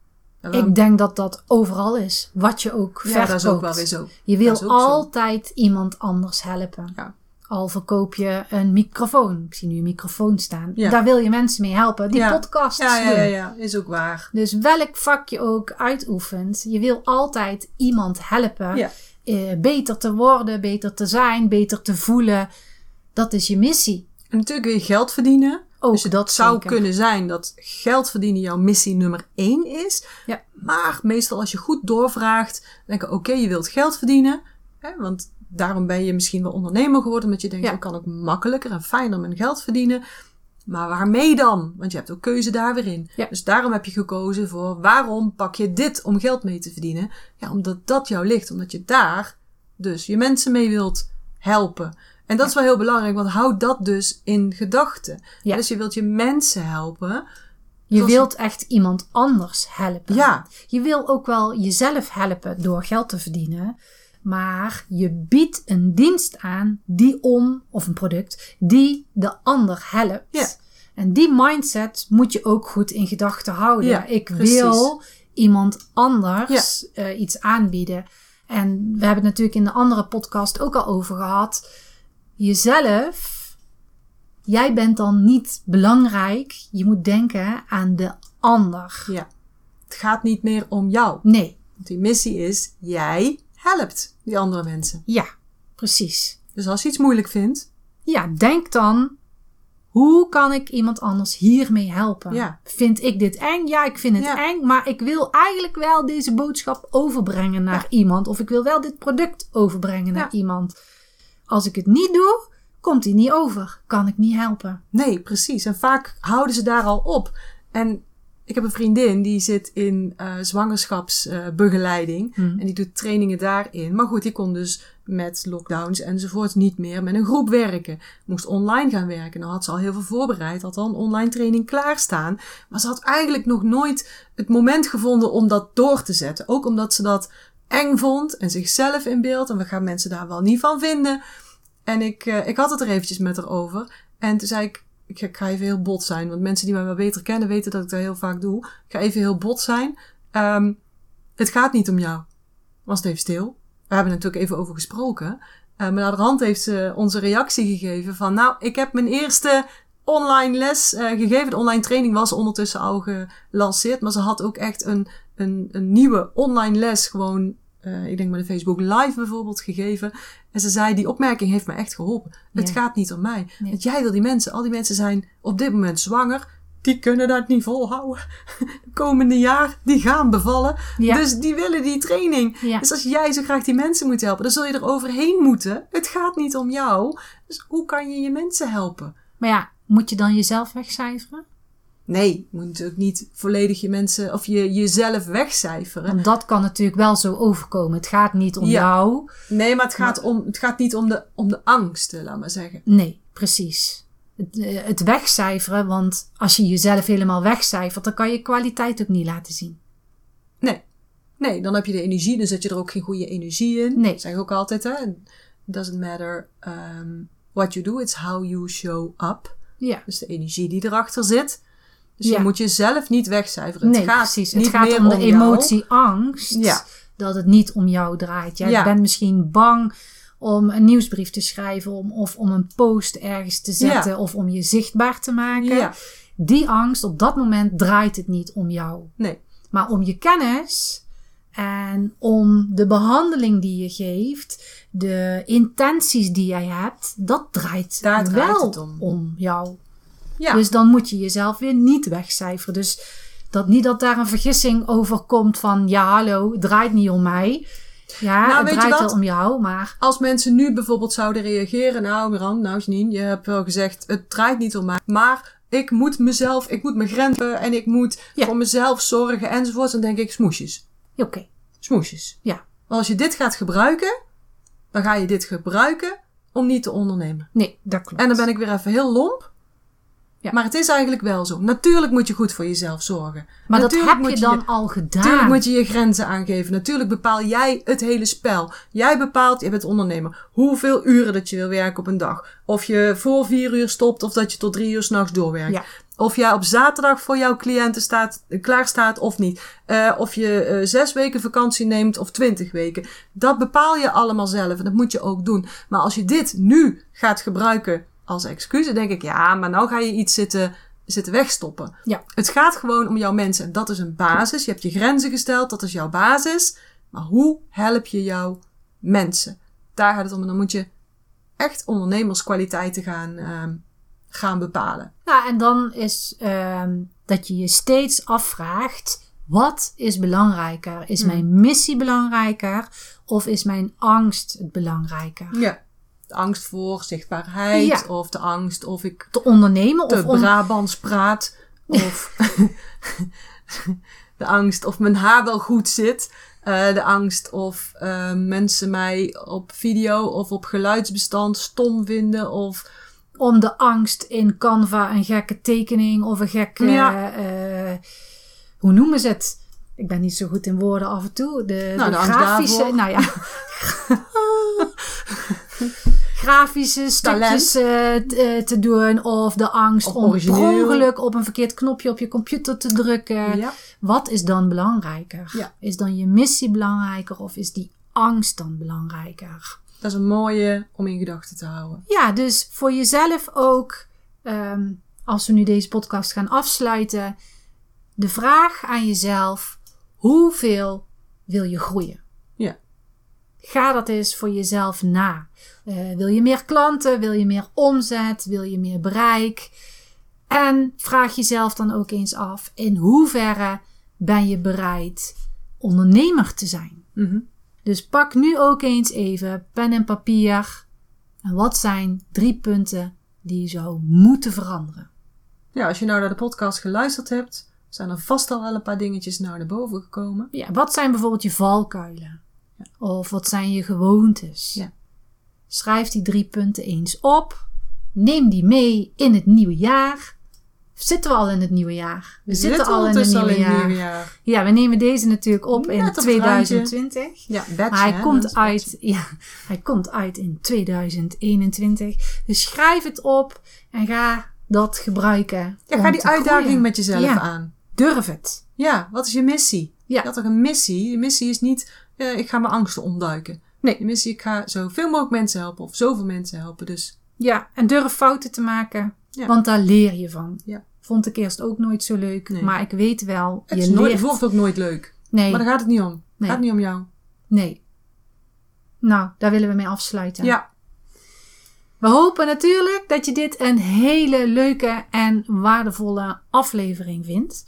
[SPEAKER 3] Ik denk dat dat overal is. Wat je ook
[SPEAKER 1] ja,
[SPEAKER 3] verkoopt.
[SPEAKER 1] dat is ook wel weer zo.
[SPEAKER 3] Je wil
[SPEAKER 1] zo.
[SPEAKER 3] altijd iemand anders helpen.
[SPEAKER 1] Ja.
[SPEAKER 3] Al verkoop je een microfoon. Ik zie nu een microfoon staan.
[SPEAKER 1] Ja.
[SPEAKER 3] Daar wil je mensen mee helpen. Die podcast
[SPEAKER 1] Ja, ja, ja, is ook waar.
[SPEAKER 3] Dus welk vak je ook uitoefent, je wil altijd iemand helpen. Eh, beter te worden, beter te zijn, beter te voelen. Dat is je missie.
[SPEAKER 1] En natuurlijk wil je geld verdienen.
[SPEAKER 3] Ook
[SPEAKER 1] dus het
[SPEAKER 3] dat
[SPEAKER 1] zou
[SPEAKER 3] zeker.
[SPEAKER 1] kunnen zijn dat geld verdienen jouw missie nummer één is.
[SPEAKER 3] Ja.
[SPEAKER 1] Maar meestal als je goed doorvraagt, denk je, oké, je wilt geld verdienen. Hè, want daarom ben je misschien wel ondernemer geworden. Omdat je denkt,
[SPEAKER 3] Ja.
[SPEAKER 1] ik kan ook makkelijker en fijner mijn geld verdienen. Maar waarmee dan? Want je hebt ook keuze daar weer in.
[SPEAKER 3] Ja.
[SPEAKER 1] Dus daarom heb je gekozen voor waarom pak je dit om geld mee te verdienen? Ja, omdat dat jou ligt. Omdat je daar dus je mensen mee wilt helpen. En dat is wel heel belangrijk, want houd dat dus in gedachten.
[SPEAKER 3] Ja.
[SPEAKER 1] Dus je wilt je mensen helpen.
[SPEAKER 3] Je
[SPEAKER 1] Zoals-
[SPEAKER 3] wilt echt iemand anders helpen.
[SPEAKER 1] Ja,
[SPEAKER 3] Je wil ook wel jezelf helpen door geld te verdienen. Maar je biedt een dienst aan die om, of een product, die de ander helpt.
[SPEAKER 1] Ja.
[SPEAKER 3] En die mindset moet je ook goed in gedachten houden.
[SPEAKER 1] Ja,
[SPEAKER 3] Ik
[SPEAKER 1] precies.
[SPEAKER 3] wil iemand anders eh, iets aanbieden. En we hebben het natuurlijk in de andere podcast ook al over gehad. Jezelf, jij bent dan niet belangrijk. Je moet denken aan de ander.
[SPEAKER 1] ja. Het gaat niet meer om jou.
[SPEAKER 3] Nee,
[SPEAKER 1] Want die missie is, jij helpt die andere mensen.
[SPEAKER 3] ja, precies.
[SPEAKER 1] Dus als je iets moeilijk vindt,
[SPEAKER 3] Ja, denk dan, hoe kan ik iemand anders hiermee helpen?
[SPEAKER 1] Ja.
[SPEAKER 3] Vind ik dit eng? Ja, ik vind het
[SPEAKER 1] Ja.
[SPEAKER 3] eng, maar ik wil eigenlijk wel deze boodschap overbrengen naar iemand. Of ik wil wel dit product overbrengen naar iemand. Als ik het niet doe, komt die niet over. Kan ik niet helpen.
[SPEAKER 1] Nee, precies. En vaak houden ze daar al op. En ik heb een vriendin die zit in eh, zwangerschapsbegeleiding.
[SPEAKER 3] Hmm.
[SPEAKER 1] En die doet trainingen daarin. Maar goed, die kon dus met lockdowns enzovoort niet meer met een groep werken. Moest online gaan werken. Nou had ze al heel veel voorbereid. Had al een online training klaarstaan. Maar ze had eigenlijk nog nooit het moment gevonden om dat door te zetten. Ook omdat ze dat eng vond en zichzelf in beeld. En we gaan mensen daar wel niet van vinden. En ik, eh, ik had het er eventjes met haar over. En toen zei ik, ik ga, even heel bot zijn, want mensen die mij wel beter kennen weten dat ik dat heel vaak doe. Ik ga even heel bot zijn. Ehm, het gaat niet om jou. Was het even stil. We hebben natuurlijk even over gesproken. Uh, maar naar de hand heeft ze onze reactie gegeven van, nou, ik heb mijn eerste online les uh, gegeven. De online training was ondertussen al gelanceerd, maar ze had ook echt een, een, een nieuwe online les gewoon uh, ik denk met de Facebook Live bijvoorbeeld gegeven. En ze zei, die opmerking heeft me echt geholpen. Ja. Het gaat niet om mij. Nee. Want jij wil die mensen, al die mensen zijn op dit moment zwanger. Die kunnen dat niet volhouden. De komende jaar, die gaan bevallen. Ja. Dus die willen die training. Ja. Dus als jij zo graag die mensen moet helpen, dan zul je er overheen moeten. Het gaat niet om jou. Dus hoe kan je je mensen helpen?
[SPEAKER 3] Maar ja, moet je dan jezelf wegcijferen?
[SPEAKER 1] Nee, je moet natuurlijk niet volledig je mensen of je jezelf wegcijferen.
[SPEAKER 3] Want dat kan natuurlijk wel zo overkomen. Het gaat niet om ja. jou.
[SPEAKER 1] Nee, maar het gaat, maar... om, het gaat niet om de, om de angsten, laat maar zeggen.
[SPEAKER 3] Nee, precies. Het, het wegcijferen, want als je jezelf helemaal wegcijfert, dan kan je kwaliteit ook niet laten zien.
[SPEAKER 1] Nee. Nee, dan heb je de energie, dan zet je er ook geen goede energie in.
[SPEAKER 3] Nee.
[SPEAKER 1] Dat zeg ik ook altijd, hè. It doesn't matter um, what you do, it's how you show up.
[SPEAKER 3] Ja.
[SPEAKER 1] Dus de energie die erachter zit. Dus ja. je moet jezelf niet wegcijferen.
[SPEAKER 3] Nee,
[SPEAKER 1] het gaat
[SPEAKER 3] precies.
[SPEAKER 1] Niet
[SPEAKER 3] het gaat
[SPEAKER 1] meer
[SPEAKER 3] om de emotie
[SPEAKER 1] jou.
[SPEAKER 3] angst.
[SPEAKER 1] Ja.
[SPEAKER 3] Dat het niet om jou draait. Jij
[SPEAKER 1] Ja.
[SPEAKER 3] bent misschien bang om een nieuwsbrief te schrijven. Om, of om een post ergens te zetten. Of om je zichtbaar te maken. Die angst, op dat moment draait het niet om jou.
[SPEAKER 1] Nee.
[SPEAKER 3] Maar om je kennis en om de behandeling die je geeft, de intenties die jij hebt, dat draait
[SPEAKER 1] Daar
[SPEAKER 3] wel
[SPEAKER 1] om
[SPEAKER 3] jou.
[SPEAKER 1] Ja.
[SPEAKER 3] Dus dan moet je jezelf weer niet wegcijferen. Dus dat niet dat daar een vergissing over komt van ja, hallo, het draait niet om mij. Ja,
[SPEAKER 1] Nou,
[SPEAKER 3] het
[SPEAKER 1] weet je
[SPEAKER 3] draait wel om jou, maar
[SPEAKER 1] Als mensen nu bijvoorbeeld zouden reageren. Nou, Miran, nou Janine, je hebt wel gezegd, het draait niet om mij. Maar ik moet mezelf, ik moet mijn grenzen en ik moet
[SPEAKER 3] Ja.
[SPEAKER 1] voor mezelf zorgen enzovoort. Dan denk ik, smoesjes.
[SPEAKER 3] oké.
[SPEAKER 1] Smoesjes.
[SPEAKER 3] Ja.
[SPEAKER 1] Maar als je dit gaat gebruiken, dan ga je dit gebruiken om niet te ondernemen.
[SPEAKER 3] Nee, dat klopt.
[SPEAKER 1] En dan ben ik weer even heel lomp.
[SPEAKER 3] Ja.
[SPEAKER 1] Maar het is eigenlijk wel zo. Natuurlijk moet je goed voor jezelf zorgen.
[SPEAKER 3] maar dat
[SPEAKER 1] Natuurlijk
[SPEAKER 3] heb
[SPEAKER 1] moet
[SPEAKER 3] je dan al gedaan.
[SPEAKER 1] Natuurlijk moet je je grenzen aangeven. Natuurlijk bepaal jij het hele spel. Jij bepaalt, je bent ondernemer, hoeveel uren dat je wil werken op een dag. Of je voor vier uur stopt of dat je tot drie uur s'nachts doorwerkt.
[SPEAKER 3] Ja.
[SPEAKER 1] Of jij op zaterdag voor jouw cliënten staat, klaar staat of niet. Eh, of je eh, zes weken vakantie neemt of twintig weken. Dat bepaal je allemaal zelf en dat moet je ook doen. Maar als je dit nu gaat gebruiken als excuus, denk ik, ja, maar nou ga je iets zitten, zitten wegstoppen.
[SPEAKER 3] Ja.
[SPEAKER 1] Het gaat gewoon om jouw mensen en dat is een basis. Je hebt je grenzen gesteld, dat is jouw basis. Maar hoe help je jouw mensen? Daar gaat het om en dan moet je echt ondernemerskwaliteiten gaan, ehm, gaan bepalen.
[SPEAKER 3] Ja, en dan is ehm, dat je je steeds afvraagt: wat is belangrijker? Is
[SPEAKER 1] Hmm.
[SPEAKER 3] mijn missie belangrijker of is mijn angst het belangrijker?
[SPEAKER 1] Ja. De angst voor zichtbaarheid
[SPEAKER 3] Ja.
[SPEAKER 1] of de angst of ik
[SPEAKER 3] Te ondernemen
[SPEAKER 1] te
[SPEAKER 3] of om.
[SPEAKER 1] Brabants praat. Of de angst of mijn haar wel goed zit. Eh, de angst of eh, mensen mij op video of op geluidsbestand stom vinden. Of
[SPEAKER 3] om de angst in Canva een gekke tekening of een gekke.
[SPEAKER 1] Ja.
[SPEAKER 3] eh, hoe noemen ze het? Ik ben niet zo goed in woorden af en toe. De,
[SPEAKER 1] Nou,
[SPEAKER 3] de
[SPEAKER 1] de angst
[SPEAKER 3] grafische. Nou ja. grafische stukjes eh, eh, te doen. Of de angst
[SPEAKER 1] Of
[SPEAKER 3] om ongeluk op een verkeerd knopje op je computer te drukken.
[SPEAKER 1] ja.
[SPEAKER 3] Wat is dan belangrijker?
[SPEAKER 1] Ja.
[SPEAKER 3] Is dan je missie belangrijker of is die angst dan belangrijker?
[SPEAKER 1] dat is een mooie om in gedachten te houden.
[SPEAKER 3] Ja, dus voor jezelf ook, ehm, als we nu deze podcast gaan afsluiten, de vraag aan jezelf: hoeveel wil je groeien?
[SPEAKER 1] Ja.
[SPEAKER 3] Ga dat eens voor jezelf na. Eh, wil je meer klanten? Wil je meer omzet? Wil je meer bereik? En vraag jezelf dan ook eens af: in hoeverre ben je bereid ondernemer te zijn?
[SPEAKER 1] Mhm.
[SPEAKER 3] Dus pak nu ook eens even pen en papier. En wat zijn drie punten die je zou moeten veranderen?
[SPEAKER 1] Ja, als je nou naar de podcast geluisterd hebt, zijn er vast al wel een paar dingetjes naar boven gekomen.
[SPEAKER 3] Ja, wat zijn bijvoorbeeld je valkuilen? Of wat zijn je gewoontes?
[SPEAKER 1] Ja.
[SPEAKER 3] Schrijf die drie punten eens op. Neem die mee in het nieuwe jaar. Zitten we al in het nieuwe jaar? We, zitten, al in het nieuwe, jaar.
[SPEAKER 1] nieuwe jaar.
[SPEAKER 3] Ja, we nemen deze natuurlijk op in
[SPEAKER 1] Net op het
[SPEAKER 3] 2020.
[SPEAKER 1] Ja, batch,
[SPEAKER 3] Maar hij
[SPEAKER 1] hè,
[SPEAKER 3] komt,
[SPEAKER 1] batch.
[SPEAKER 3] uit, ja, hij komt uit in 2021. Dus schrijf het op en ga dat gebruiken.
[SPEAKER 1] Ja, ga die uitdaging
[SPEAKER 3] groeien.
[SPEAKER 1] met jezelf
[SPEAKER 3] Ja.
[SPEAKER 1] aan.
[SPEAKER 3] Durf het.
[SPEAKER 1] Ja, wat is je missie?
[SPEAKER 3] Ja.
[SPEAKER 1] Je had toch een missie? Je missie is niet, eh, ik ga mijn angsten ontduiken. Nee, de missie, ik ga zoveel mogelijk mensen helpen of zoveel mensen helpen. Dus
[SPEAKER 3] Ja, en durf fouten te maken,
[SPEAKER 1] Ja.
[SPEAKER 3] want daar leer je van.
[SPEAKER 1] Ja.
[SPEAKER 3] Vond ik eerst ook nooit zo leuk,
[SPEAKER 1] Nee.
[SPEAKER 3] maar ik weet wel,
[SPEAKER 1] het,
[SPEAKER 3] je
[SPEAKER 1] is nooit,
[SPEAKER 3] leert.
[SPEAKER 1] het wordt ook nooit leuk.
[SPEAKER 3] Nee,
[SPEAKER 1] Maar daar gaat het niet om. Het
[SPEAKER 3] Nee.
[SPEAKER 1] gaat niet om jou.
[SPEAKER 3] nee. Nou, daar willen we mee afsluiten.
[SPEAKER 1] Ja.
[SPEAKER 3] We hopen natuurlijk dat je dit een hele leuke en waardevolle aflevering vindt.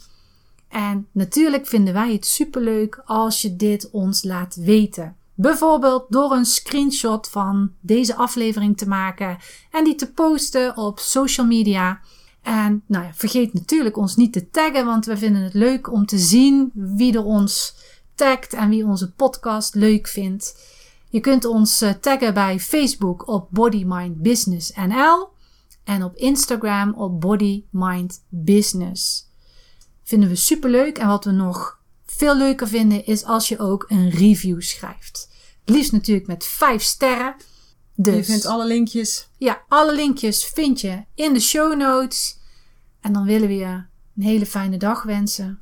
[SPEAKER 3] En natuurlijk vinden wij het superleuk als je dit ons laat weten. Bijvoorbeeld door een screenshot van deze aflevering te maken en die te posten op social media. En nou ja, vergeet natuurlijk ons niet te taggen, want we vinden het leuk om te zien wie er ons tagt en wie onze podcast leuk vindt. Je kunt ons eh, taggen bij Facebook op Body Mind Business NL en op Instagram op Body Mind Business. Vinden we superleuk en wat we nog veel leuker vinden is als je ook een review schrijft. Het liefst natuurlijk met 5 sterren. Dus
[SPEAKER 1] Je vindt alle linkjes.
[SPEAKER 3] ja, alle linkjes vind je in de show notes. En dan willen we je een hele fijne dag wensen.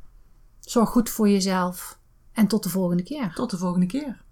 [SPEAKER 3] Zorg goed voor jezelf en tot de volgende keer.
[SPEAKER 1] Tot de volgende keer.